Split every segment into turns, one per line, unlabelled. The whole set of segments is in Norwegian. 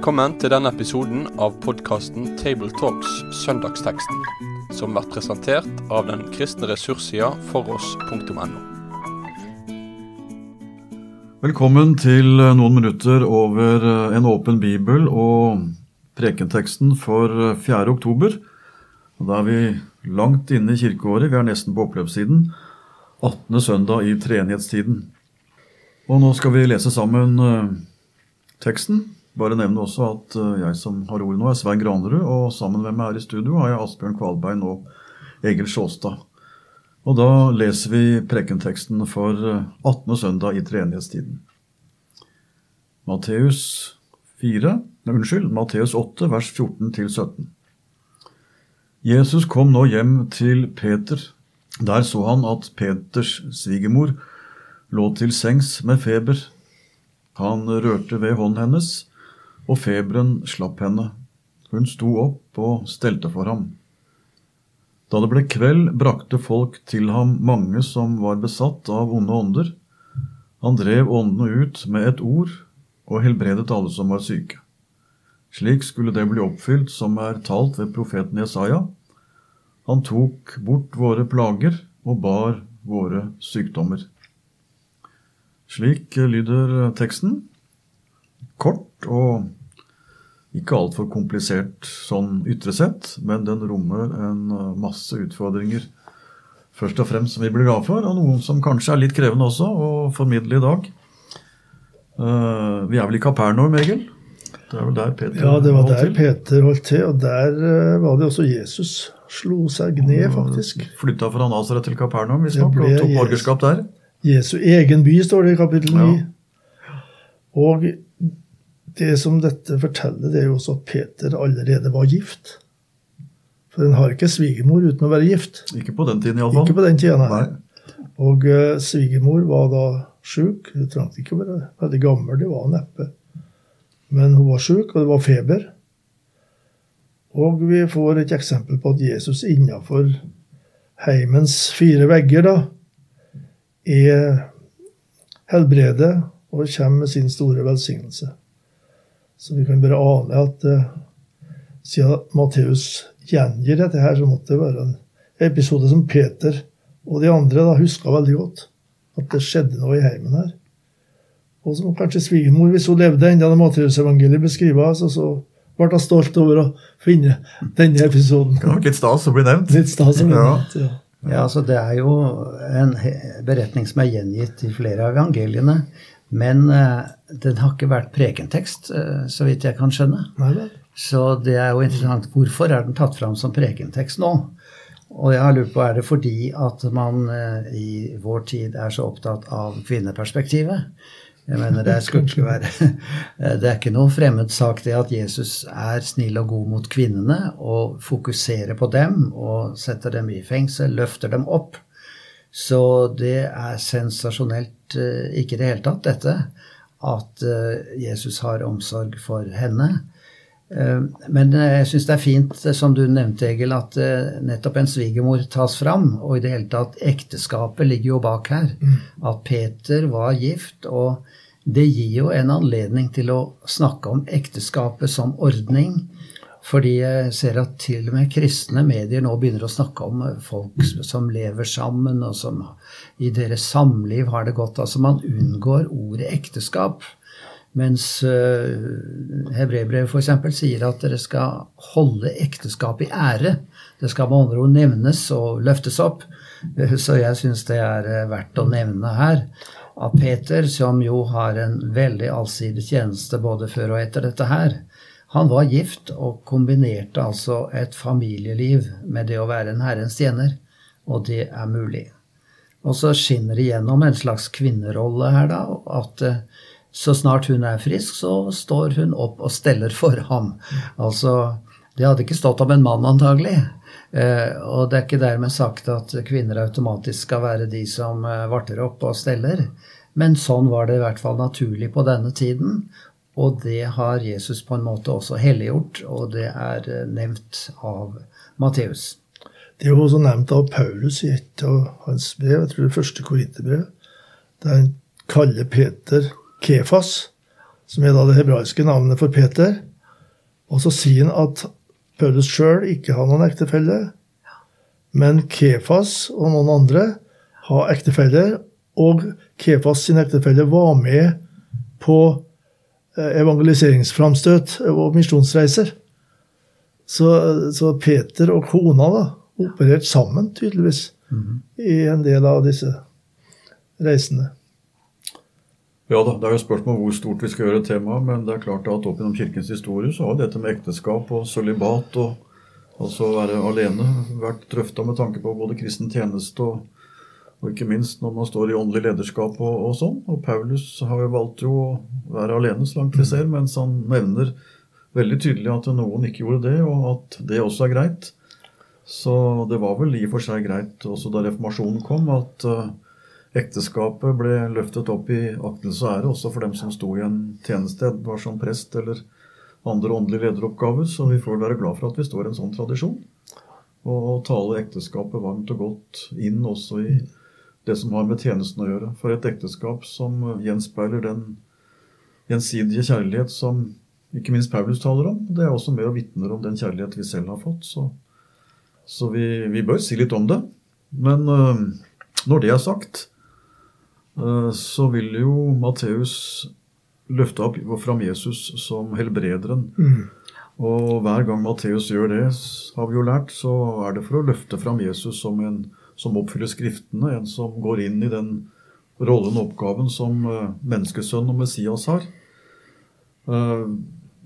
Velkommen til denne episoden av podkasten Tabletalks Søndagsteksten, som blir presentert av den kristne ressurssida foross.no.
Velkommen til noen minutter over en åpen bibel og prekenteksten for 4. oktober. Da er vi langt inne i kirkeåret, vi er nesten på oppløpssiden. 18. søndag i treenighetstiden. Og nå skal vi lese sammen eh, teksten. Bare nevne også at eh, jeg som har ordet nå, er Svein Granerud, og sammen med meg her i studio har jeg Asbjørn Kvalbein og Egil Sjåstad. Og da leser vi prekenteksten for 18. Eh, søndag i treenighetstiden. Matteus 4, nei, unnskyld, Matteus 8, vers 14-17. Jesus kom nå hjem til Peter. Der så han at Peters svigermor lå til sengs med feber. Han rørte ved hånden hennes og feberen slapp henne. Hun sto opp og stelte for ham. Da det ble kveld, brakte folk til ham mange som var besatt av onde ånder. Han drev åndene ut med et ord og helbredet alle som var syke. Slik skulle det bli oppfylt som er talt ved profeten Jesaja. Han tok bort våre plager og bar våre sykdommer. Slik lyder teksten. Kort og ikke altfor komplisert sånn ytre sett, men den rommer en eh, masse utfordringer. Først og fremst som vi blir glad for, og noen som kanskje er litt krevende også å formidle i dag. Uh, vi er vel i Kapernaum, Egil?
Det er vel der Peter Ja, det var der til. Peter holdt til, og der uh, var det også Jesus. Slo seg ned, faktisk.
Flytta fra Nasaret til Kapernaum visstnok, og tok borgerskap der.
Jesu egen by, står det i kapittel 9. Ja. Og det som dette forteller, det er jo også at Peter allerede var gift. For en har ikke svigermor uten å være gift.
Ikke på den tiden, iallfall.
Ikke på den tiden, nei. Og uh, svigermor var da sjuk. Hun trengte ikke å være veldig gammel, det var hun neppe. Men hun var sjuk, og det var feber. Og vi får et eksempel på at Jesus innafor heimens fire vegger da, er helbredet og kommer med sin store velsignelse. Så vi kan bare ane at uh, siden Matteus gjengir dette her, så måtte det være en episode som Peter og de andre da huska veldig godt. At det skjedde noe i heimen her. Og som kanskje svigermor, hvis hun levde enda da Matteusevangeliet beskriver, altså, så ble hun stolt over å finne denne episoden.
Ja, litt stas å bli nevnt.
Litt stas å bli nevnt, ja.
Ja, altså Det er jo en beretning som er gjengitt i flere av evangeliene. Men uh, den har ikke vært prekentekst, uh, så vidt jeg kan skjønne. Nei, så det er jo interessant. Hvorfor er den tatt fram som prekentekst nå? Og jeg har lurt på, er det fordi at man uh, i vår tid er så opptatt av kvinneperspektivet? Jeg mener, Det skulle ikke være Det er ikke noe fremmed sak det at Jesus er snill og god mot kvinnene og fokuserer på dem og setter dem i fengsel, løfter dem opp. Så det er sensasjonelt eh, ikke i det hele tatt, dette. At eh, Jesus har omsorg for henne. Eh, men jeg syns det er fint, som du nevnte, Egil, at nettopp en svigermor tas fram. Og i det hele tatt, ekteskapet ligger jo bak her. Mm. At Peter var gift. og det gir jo en anledning til å snakke om ekteskapet som ordning fordi jeg ser at til og med kristne medier nå begynner å snakke om folk som lever sammen, og som i deres samliv har det godt. Altså man unngår ordet ekteskap. Mens uh, Hebrebrevet f.eks. sier at dere skal holde ekteskap i ære. Det skal med andre ord nevnes og løftes opp. Så jeg syns det er eh, verdt å nevne her at Peter, som jo har en veldig allsidig tjeneste både før og etter dette her, han var gift og kombinerte altså et familieliv med det å være en Herrens tjener, og det er mulig. Og så skinner det gjennom en slags kvinnerolle her, da, at eh, så snart hun er frisk, så står hun opp og steller for ham. Altså, det hadde ikke stått om en mann, antagelig. Eh, og det er ikke dermed sagt at kvinner automatisk skal være de som eh, varter opp og steller. Men sånn var det i hvert fall naturlig på denne tiden. Og det har Jesus på en måte også helliggjort, og det er eh, nevnt av Matteus.
Det er jo også nevnt av Paulus i et av hans brev, jeg tror det første korinterbrev, der han kaller Peter Kefas, som er da det hebraiske navnet for Peter. Og så sier han at Paulus sjøl ikke har noen ektefelle, men Kefas og noen andre har ektefeller, og Kefas sin ektefelle var med på evangeliseringsframstøt og misjonsreiser. Så, så, Peter og kona da, opererte sammen, tydeligvis, mm -hmm. i en del av disse reisene.
Ja da, Det er jo spørsmål hvor stort vi skal gjøre temaet, men det er klart at opp gjennom kirkens historie så har dette med ekteskap og sølibat og altså være alene vært drøfta med tanke på både kristen tjeneste og, og, ikke minst når man står i åndelig lederskap og, og, sånn. Og Paulus har jo valgt jo å være alene så langt vi ser, mens han nevner veldig tydelig at noen ikke gjorde det, og at det også er greit. Så det var vel i og for seg greit også da reformasjonen kom, at uh, ekteskapet ble løftet opp i aktelse og ære også for dem som sto i en tjeneste, var som prest eller andre åndelige lederoppgaver. Så vi får være glad for at vi står i en sånn tradisjon. Og tale ekteskapet varmt og godt inn også i det som har med tjenesten å gjøre. For et ekteskap som gjenspeiler den gjensidige kjærlighet som ikke minst Paulus taler om, det er også med og vitner om den kjærlighet vi selv har fått. Så, så vi, vi, bør si litt om det. Men øh, når det er sagt, øh, så vil jo Matteus løfte opp fram Jesus som helbrederen. Mm. Og hver gang Matteus gjør det, har vi jo lært, så er det for å løfte fram Jesus som en som oppfyller Skriftene, en som går inn i den rollen og oppgaven som eh, menneskesønn og Messias har. Eh,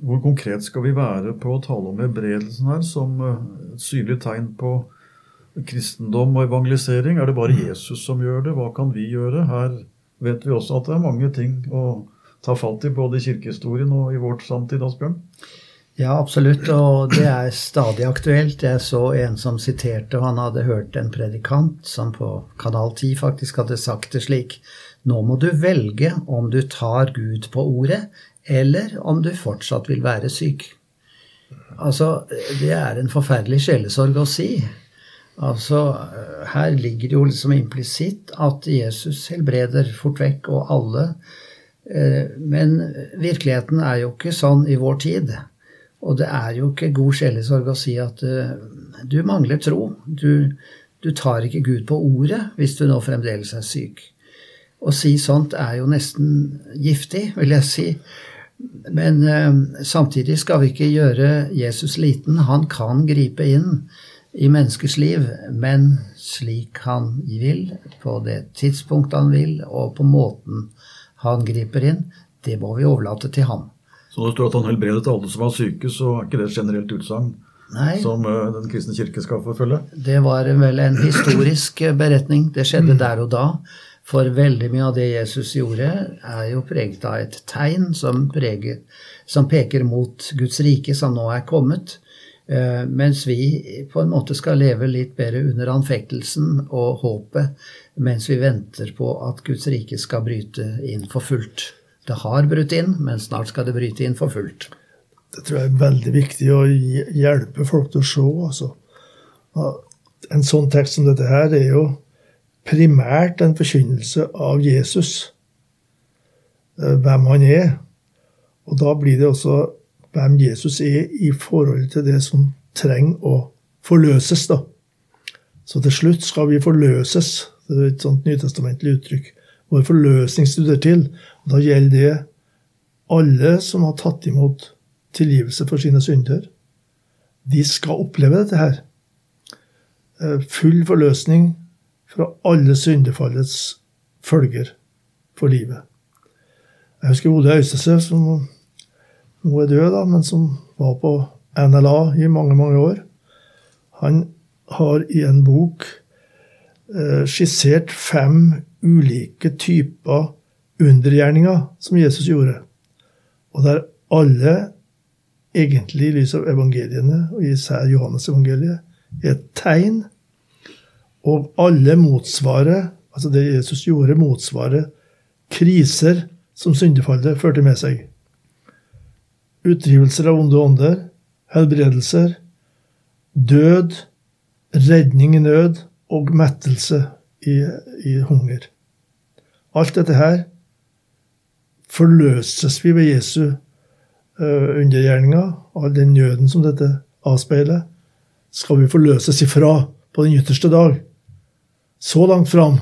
hvor konkret skal vi være på å tale om hebredelsen her som et synlig tegn på kristendom og evangelisering? Er det bare Jesus som gjør det? Hva kan vi gjøre? Her vet vi også at det er mange ting å ta fatt i, både i kirkehistorien og i vårt samtid, Asbjørn?
Ja, absolutt, og det er stadig aktuelt. Jeg så en som siterte, og han hadde hørt en predikant som på Kanal 10 faktisk hadde sagt det slik Nå må du velge om du tar Gud på ordet, eller om du fortsatt vil være syk. Altså, det er en forferdelig sjelesorg å si. Altså, her ligger det jo liksom implisitt at Jesus helbreder fort vekk, og alle. Eh, men virkeligheten er jo ikke sånn i vår tid. Og det er jo ikke god sjelesorg å si at uh, du mangler tro. Du, du tar ikke Gud på ordet hvis du nå fremdeles er syk. Å si sånt er jo nesten giftig, vil jeg si. Men uh, samtidig skal vi ikke gjøre Jesus liten. Han kan gripe inn i menneskers liv, men slik han vil, på det tidspunktet han vil, og på måten han griper inn, det må vi overlate til ham.
Så når det står at han helbredet alle som var syke, så er ikke det et generelt utsagn som uh, Den kristne kirke skal forfølge?
Det var vel en historisk eh, beretning. Det skjedde mm. der og da. For veldig mye av det Jesus gjorde, er jo preget av et tegn som, preger, som peker mot Guds rike, som nå er kommet. Uh, mens vi på en måte skal leve litt bedre under anfektelsen og håpet mens vi venter på at Guds rike skal bryte inn for fullt. Det har brutt inn, men snart skal det bryte inn for fullt.
Det tror jeg er veldig viktig å hjelpe folk til å se. Altså. En sånn tekst som dette her er jo primært en forkynnelse av Jesus, eh, hvem han er. Og da blir det også hvem Jesus er i forhold til det som trenger å forløses. da. Så til slutt skal vi forløses. Det er et sånt nytestamentlig uttrykk. Vår forløsning studerer til. og Da gjelder det alle som har tatt imot tilgivelse for sine synder. De skal oppleve dette her. Eh, full forløsning fra alle syndefallets følger for livet. Jeg husker Ole Øystese, som nå er død, da, men som var på NLA i mange, mange år. Han har i en bok skissert fem ulike typer undergjerninger som Jesus gjorde. Og der alle, egentlig i lys av evangeliene, og især Johannes evangeliet, er et tegn. Og alle motsvarer, altså det Jesus gjorde, motsvarer kriser som syndefallet førte med seg utdrivelser av onde ånder, helbredelser, død, redning i nød og mettelse i, i hunger. Alt dette her forløses vi ved Jesu uh, undergjerninga, all den nøden som dette avspeiler, skal vi forløses ifra på den ytterste dag. Så langt fram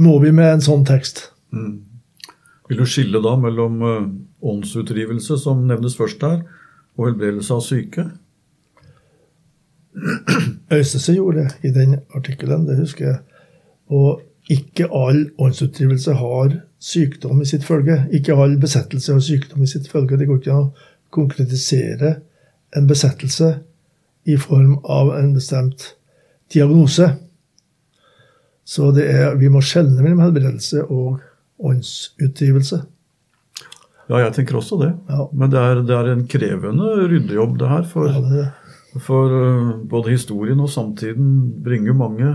må vi med en sånn tekst. Mm.
Vil du skille da mellom uh, åndsutdrivelse, som nevnes først her, og helbredelse av syke?
Øystese gjorde det i den artikkelen, det husker jeg. Og ikke all åndsutdrivelse har sykdom i sitt følge. Ikke all besettelse har sykdom i sitt følge. Det går ikke an å konkretisere en besettelse i form av en bestemt diagnose. Så er, vi må skjelne mellom helbredelse og åndsutdrivelse.
Ja, jeg tenker også det. Ja. Men det er, det er, en krevende ryddejobb, det her. For, ja, det for uh, både historien og samtiden bringer mange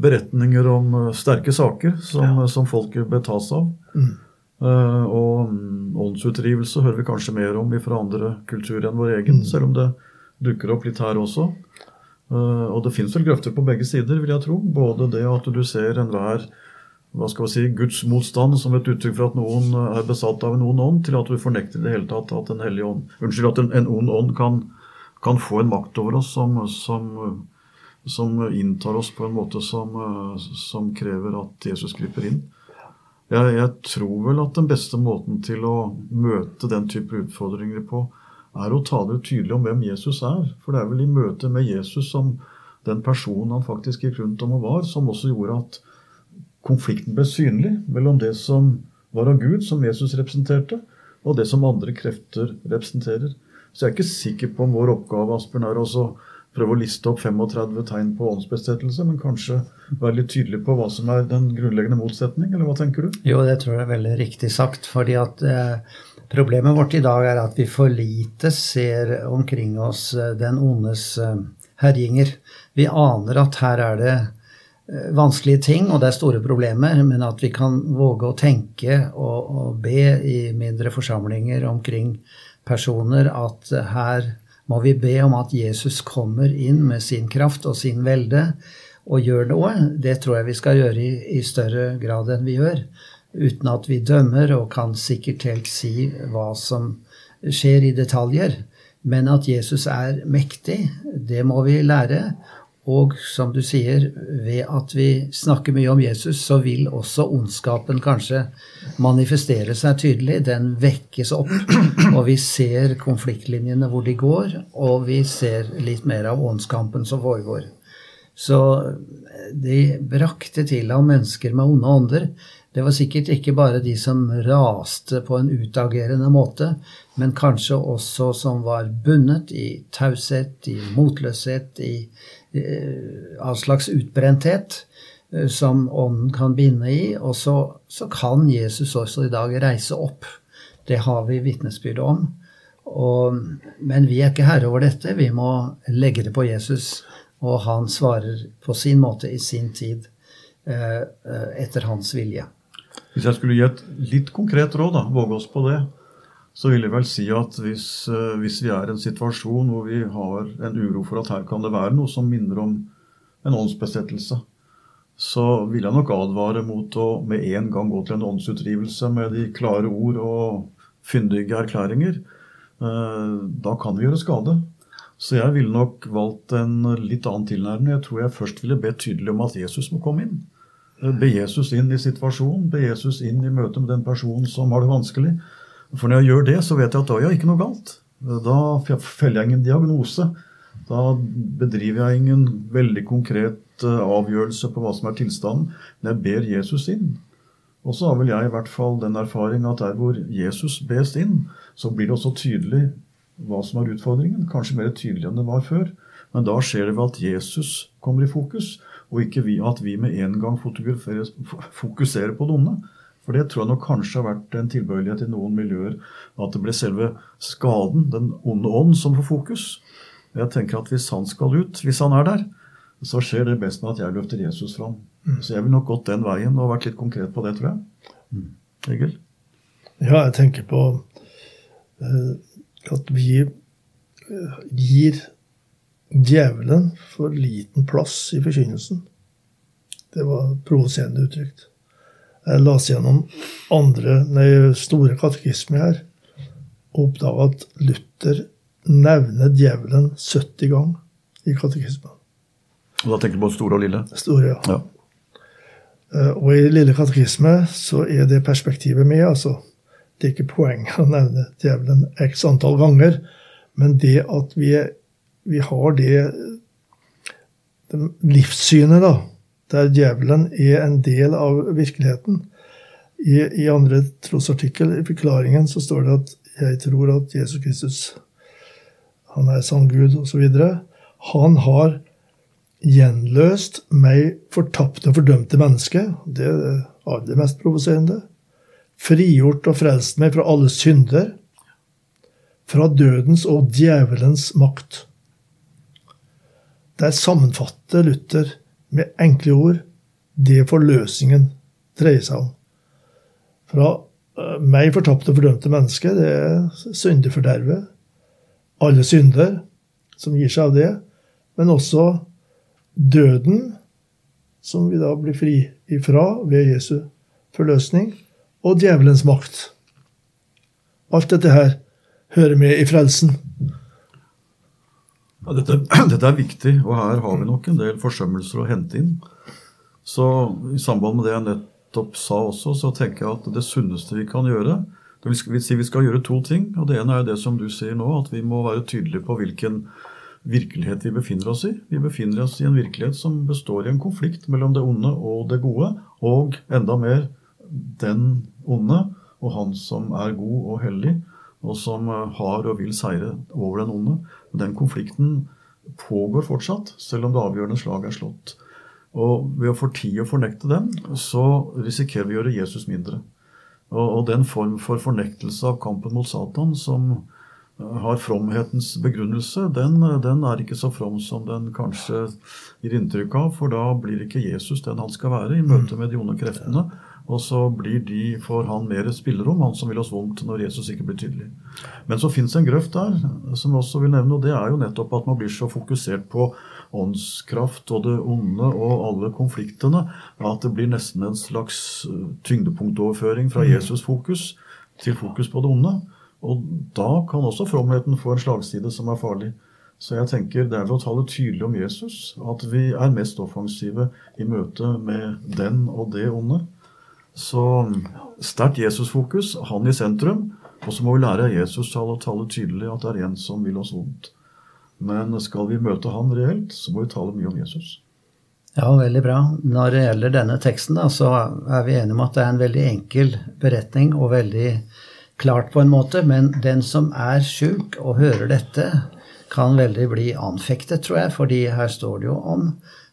beretninger om uh, sterke saker som, ja. som folk betas av. Mm. Uh, og um, åndsutdrivelse hører vi kanskje mer om fra andre kulturer enn vår egen, mm. selv om det dukker opp litt her også. og det fins vel grøfter på begge sider, vil jeg tro. Både det at du ser enhver hva skal vi si, gudsmotstand som et uttrykk for at noen er besatt av en ond ånd, til at du fornekter i det hele tatt at en hellig ånd, unnskyld, at en, en ond ånd kan, kan, få en makt over oss som, som, som, inntar oss på en måte som, som krever at Jesus griper inn. Jeg, jeg, tror vel at den beste måten til å møte den type utfordringer på, er å tale tydelig om hvem Jesus er. For det er vel i møte med Jesus som den personen han faktisk gikk rundt om og var, som også gjorde at konflikten ble synlig mellom det som var av Gud, som Jesus representerte, og det som andre krefter representerer. Så jeg er ikke sikker på om vår oppgave Asbjørn, er å prøve å liste opp 35 tegn på åndsbestettelse, men kanskje være litt tydelig på hva som er den grunnleggende motsetning, eller hva tenker du?
Jo, det tror jeg er veldig riktig sagt. fordi at eh, Problemet vårt i dag er at vi for lite ser omkring oss eh, den ondes eh, herjinger. Vi aner at her er det Eh, vanskelige ting, og det er store problemer, men at vi kan våge å tenke og, og be i mindre forsamlinger omkring personer at her må vi be om at Jesus kommer inn med sin kraft og sin velde og gjør noe. Det tror jeg vi skal gjøre i, i større grad enn vi gjør. Uten at vi dømmer og kan sikkert helt si hva som skjer i detaljer. Men at Jesus er mektig, det må vi lære. Og som du sier, ved at vi snakker mye om Jesus, så vil også ondskapen kanskje manifestere seg tydelig. Den vekkes opp, og vi ser konfliktlinjene hvor de går, og vi ser litt mer av åndskampen som foregår. Så de brakte til av mennesker med onde ånder. Det var sikkert ikke bare de som raste på en utagerende måte, men kanskje også som var bundet i taushet, i motløshet, i Eh, av slags utbrenthet eh, som ånden kan binde i. Og så, så, kan Jesus også i dag reise opp. Det har vi vitnesbyrd om. Og, men vi er ikke herre over dette. Vi må legge det på Jesus. Og han svarer på sin måte i sin tid eh, etter hans vilje.
Hvis jeg skulle gi et litt konkret råd, da, våge oss på det, så vil jeg vel si at hvis, eh, hvis, vi er i en situasjon hvor vi har en uro for at her kan det være noe som minner om en åndsbesettelse, så vil jeg nok advare mot å med en gang gå til en åndsutdrivelse med de klare ord og fyndige erklæringer. Eh, da kan vi gjøre skade. Så jeg ville nok valgt en litt annen tilnærming. Jeg tror jeg først ville bedt tydelig om at Jesus må komme inn. Eh, be Jesus inn i situasjonen, be Jesus inn i møte med den personen som har det vanskelig. For når jeg gjør det, så vet jeg at da gjør jeg ikke noe galt. Da feller jeg ingen diagnose. Da bedriver jeg ingen veldig konkret eh, avgjørelse på hva som er tilstanden. Men jeg ber Jesus inn. Og så har vel jeg i hvert fall den erfaring at der hvor Jesus bes inn, så blir det også tydelig hva som er utfordringen. Kanskje mer tydelig enn det var før. Men da skjer det ved at Jesus kommer i fokus, og ikke at vi med en gang fokuserer på det onde. For det tror jeg nok kanskje har vært en tilbøyelighet i noen miljøer. At det ble selve skaden, den onde ånd, som får fokus. Jeg tenker at hvis han skal ut, hvis han er der, så skjer det best med at jeg løfter Jesus fram. Mm. Så jeg vil nok gått den veien og vært litt konkret på det, tror jeg. Mm. Egil?
Ja, jeg tenker på uh, at vi uh, gir djevelen for liten plass i forkynnelsen. Det var provoserende uttrykt. Jeg leste gjennom andre, nei, store katekismer her. og oppdaga at Luther nevner djevelen 70 ganger i katekismen.
Og Da tenker du på store og lille?
Store, ja.
ja.
Eh, og i Lille katekisme så er det perspektivet med. altså Det er ikke poenget å nevne djevelen x antall ganger, men det at vi, vi har det, det livssynet, da, der djevelen er en del av virkeligheten. I, i andre trosartikkel, i forklaringen, så står det at jeg tror at Jesus Kristus han er sann Gud, osv. Han har gjenløst meg fortapte og fordømte menneske. Det er det mest provoserende. Frigjort og frelst meg fra alle synder. Fra dødens og djevelens makt. Der sammenfatter Luther med enkle ord det forløsningen dreier seg om. Fra eh, meg fortapte og fordømte menneske, det er syndefordervet. Alle synder som gir seg av det. Men også døden, som vi da blir fri ifra ved Jesu forløsning, og djevelens makt. Alt dette her hører med i frelsen.
Ja, dette, dette, er viktig, og her har vi nok en del forsømmelser å hente inn. Så i samband med det jeg nettopp sa også, så tenker jeg at det sunneste vi kan gjøre det vil si Vi skal gjøre to ting. og Det ene er det som du sier nå, at vi må være tydelige på hvilken virkelighet vi befinner oss i. Vi befinner oss i en virkelighet som består i en konflikt mellom det onde og det gode, og enda mer den onde og han som er god og hellig, og som eh, har og vil seire over den onde. Den konflikten pågår fortsatt, selv om det avgjørende slaget er slått. Og ved å fortie og fornekte den, så risikerer vi å gjøre Jesus mindre. Og, og den form for fornektelse av kampen mot Satan som har fromhetens begrunnelse, den, den, er ikke så from som den kanskje gir inntrykk av. For da blir ikke Jesus den han skal være i møte med de onde kreftene. Og så blir de for han mer spillerom, han som vil oss vondt når Jesus ikke blir tydelig. Men så fins en grøft der som jeg også vil nevne, og det er jo nettopp at man blir så fokusert på åndskraft og det onde og alle konfliktene at det blir nesten en slags tyngdepunktoverføring fra mm. Jesus' fokus til fokus på det onde. Og da kan også fromheten få en slagside som er farlig. Så jeg tenker det er ved å tale tydelig om Jesus at vi er mest offensive i møte med den og det onde. Så sterkt Jesus-fokus, han i sentrum. Og så må vi lære Jesus til å tale tydelig at det er en som vil oss vondt. Men skal vi møte han reelt, så må vi tale mye om Jesus.
Ja, veldig bra. Når det gjelder denne teksten, da, så er vi enige om at det er en veldig enkel beretning og veldig klart på en måte, men den som er sjuk og hører dette, kan veldig bli anfektet, tror jeg, fordi her står det jo om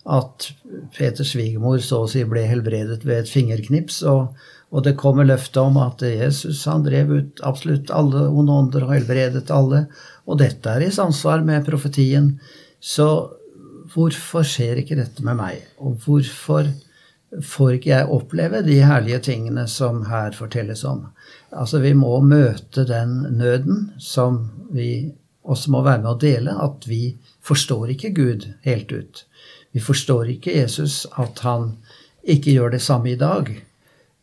at Peters svigermor så å si ble helbredet ved et fingerknips, og, og det kommer løftet om at Jesus han drev ut absolutt alle onde ånder og helbredet alle, og dette er i samsvar med profetien. Så hvorfor skjer ikke dette med meg, og hvorfor får ikke jeg oppleve de herlige tingene som her fortelles om? Altså, vi må møte den nøden som vi også må være med å dele, at vi forstår ikke Gud helt ut. Vi forstår ikke Jesus, at han ikke gjør det samme i dag.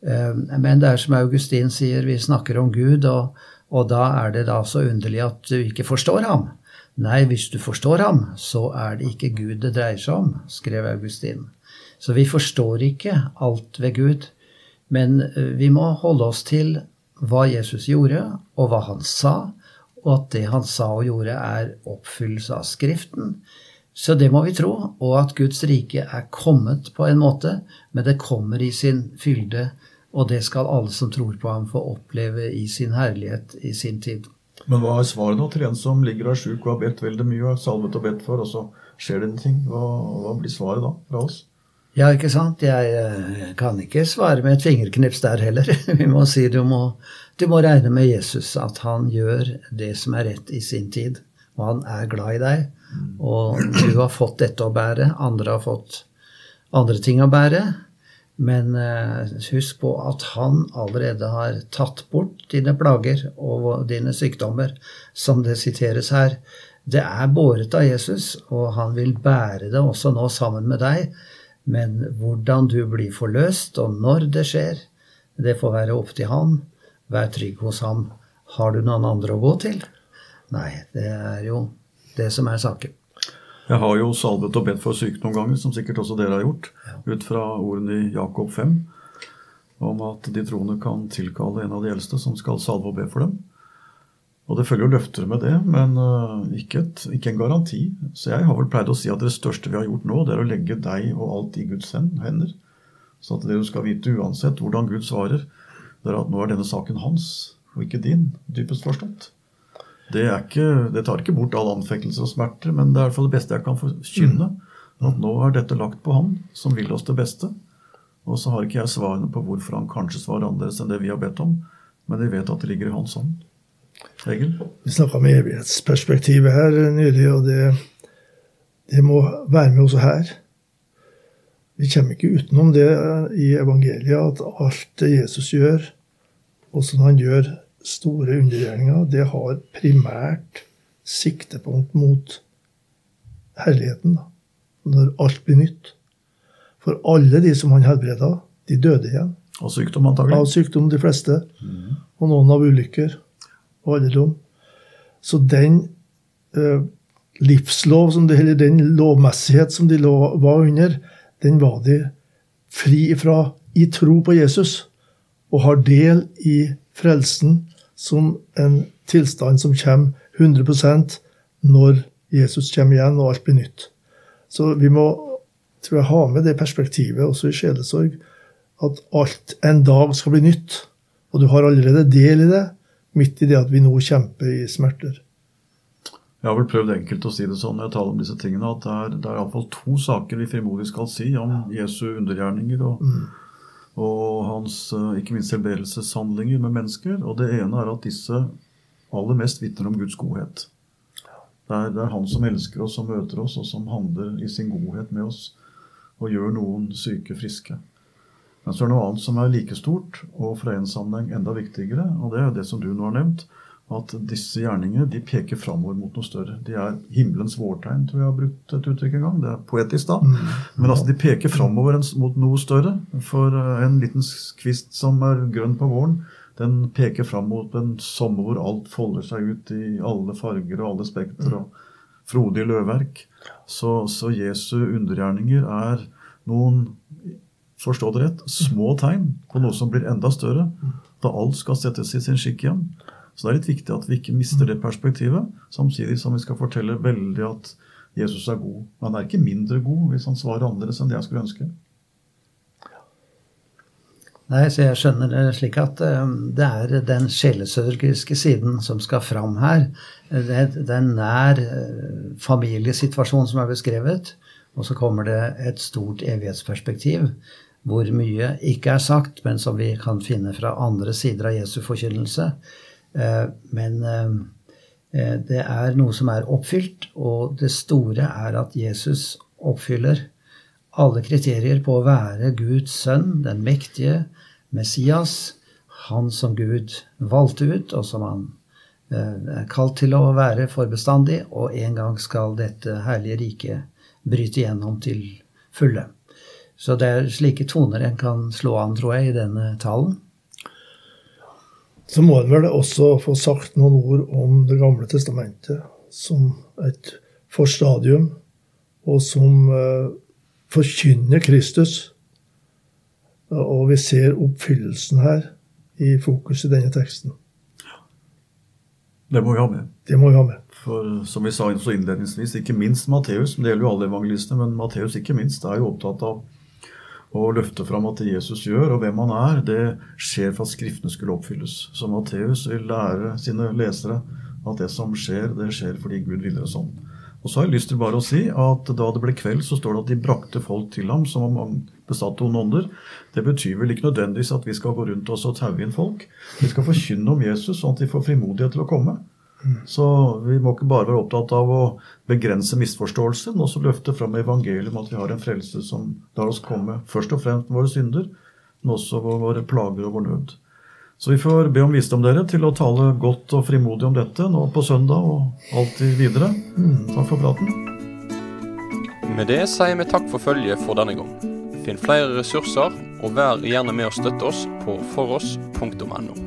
Eh, men det er som Augustin sier, vi snakker om Gud, og, og da er det da så underlig at du ikke forstår ham. Nei, hvis du forstår ham, så er det ikke Gud det dreier seg om, skrev Augustin. Så vi forstår ikke alt ved Gud, men eh, vi må holde oss til hva Jesus gjorde, og hva han sa, og at det han sa og gjorde, er oppfyllelse av Skriften. Så det må vi tro, og at Guds rike er kommet på en måte, men det kommer i sin fylde, og det skal alle som tror på ham, få oppleve i sin herlighet i sin tid.
Men hva er svaret nå til en som ligger og er sjuk og har bedt veldig mye, og salvet og bedt for, og så skjer det en ting? Hva, hva blir svaret da fra oss?
Ja, ikke sant. Jeg eh, kan ikke svare med et fingerknips der heller. Vi må si du må, du må regne med Jesus, at han gjør det som er rett i sin tid. Og han er glad i deg. Og du har fått dette å bære, andre har fått andre ting å bære. Men uh, husk på at han allerede har tatt bort dine plager og dine sykdommer, som det siteres her. Det er båret av Jesus, og han vil bære det også nå sammen med deg men hvordan du blir forløst, og når det skjer, det får være opp til han. Vær trygg hos ham. Har du noen andre å gå til? Nei, det er jo det som er saken.
Jeg har jo salvet og bedt for syke noen ganger, som sikkert også dere har gjort, ut fra ordene i Jakob 5, om at de troende kan tilkalle en av de eldste som skal salve og be for dem. Og det følger jo løfter med det, men uh, ikke, et, ikke, en garanti. Så jeg har vel pleid å si at det største vi har gjort nå, det er å legge deg og alt i Guds hender. Så at det du skal vite uansett hvordan Gud svarer, det er at nå er denne saken hans, og ikke din, dypest forstått. Det, ikke, det tar ikke bort all anfektelse og smerter, men det er i hvert fall det beste jeg kan forkynne. At nå er dette lagt på Han, som vil oss det beste. Og så har ikke jeg svarene på hvorfor han kanskje svarer annerledes enn det vi har bedt om, men vi vet at det ligger i hans hånd. Egil?
Vi snakka om evighetsperspektivet her nylig, og det, det må være med også her. Vi kommer ikke utenom det i evangeliet, at alt det Jesus gjør, og som han gjør store undergjerninger, det har primært siktepunkt mot herligheten. Når alt blir nytt. For alle de som han helbreda, de døde igjen.
Av sykdom, antagelig?
Av sykdom, de fleste. Mm. Og noen av ulykker og alderdom. Så den eh, livslov, som det, eller den lovmessighet som de lov, var under, den var de fri ifra i tro på Jesus. Og har del i frelsen som en tilstand som kommer 100% når Jesus kommer igjen og alt blir nytt. Så vi må tror jeg, ha med det perspektivet også i sjelesorg, at alt en dag skal bli nytt. Og du har allerede del i det, midt i det at vi nå kjemper i smerter.
Jeg har vel prøvd enkelt å si det sånn når jeg taler om disse tingene, at det er, det er iallfall to saker vi frimodig skal si om Jesu undergjerninger og, mm. Og hans eh, ikke minst helbredelseshandlinger med mennesker. Og det ene er at disse aller mest vitner om Guds godhet. Det er, det er, Han som elsker oss som møter oss, og som handler i sin godhet med oss og gjør noen syke friske. Men så er det noe annet som er like stort, og fra en sammenheng enda viktigere, og det er det som du nå har nevnt, at disse gjerningene de peker framover mot noe større. De er himmelens vårtegn, tror jeg har brukt et uttrykk en gang. Det er poetisk, da. Mm. Men altså, de peker framover mot noe større. For eh, en liten kvist som er grønn på våren, den peker fram mot en sommer hvor alt folder seg ut i alle farger og alle spekter. og frodig løvverk. Så, så, Jesu undergjerninger er noen forstå det rett, små tegn på noe som blir enda større, da alt skal settes i sin skikk igjen. Så det er litt viktig at vi ikke mister det perspektivet, samtidig som vi skal fortelle veldig at Jesus er god. Men han er ikke mindre god hvis han svarer annerledes enn det jeg skulle ønske.
Nei, så Jeg skjønner det slik at um, det er den sjelesørgiske siden som skal fram her. Det, er en nær uh, familiesituasjon som er beskrevet. Og så kommer det et stort evighetsperspektiv hvor mye ikke er sagt, men som vi kan finne fra andre sider av Jesu forkynnelse. Uh, men uh, det er noe som er oppfylt, og det store er at Jesus oppfyller alle kriterier på å være Guds sønn, den mektige Messias, han som Gud valgte ut, og som han eh, er kalt til å være for bestandig, og en gang skal dette herlige riket bryte igjennom til fulle. Så det er slike toner en kan slå an, tror jeg, i denne talen.
Så må en vel også få sagt noen ord om Det gamle testamentet som et forstadium, og som eh, forkynner Kristus. Og vi ser oppfyllelsen her i fokus i denne teksten.
Det må vi ha med.
Det må vi ha med.
For som vi sa så innledningsvis, ikke minst Matteus, men det gjelder jo alle evangelistene, men Matteus ikke minst er jo opptatt av å løfte fram at det Jesus gjør, og hvem han er, det skjer for at Skriftene skulle oppfylles. Så Matteus vil lære sine lesere at det som skjer, det skjer fordi Gud ville det sånn. Og så har jeg lyst til bare å si at da det ble kveld, så står det at de brakte folk til ham som om besatt onde ånder. Det betyr vel ikke nødvendigvis at vi skal gå rundt oss og taue inn folk. Vi skal forkynne om Jesus, sånn at de får frimodighet til å komme. Så vi må ikke bare være opptatt av å begrense misforståelse, men også løfte fram evangeliet om at vi har en frelse som lar oss komme først og fremst med våre synder, men også våre plager og vår nød. Så vi får be om visdom dere til å tale godt og frimodig om dette nå på søndag og alltid videre. Mm, takk for praten.
Med det sier vi takk for følget for denne gang. Finn flere ressurser, og vær gjerne med å støtte oss på foross.no.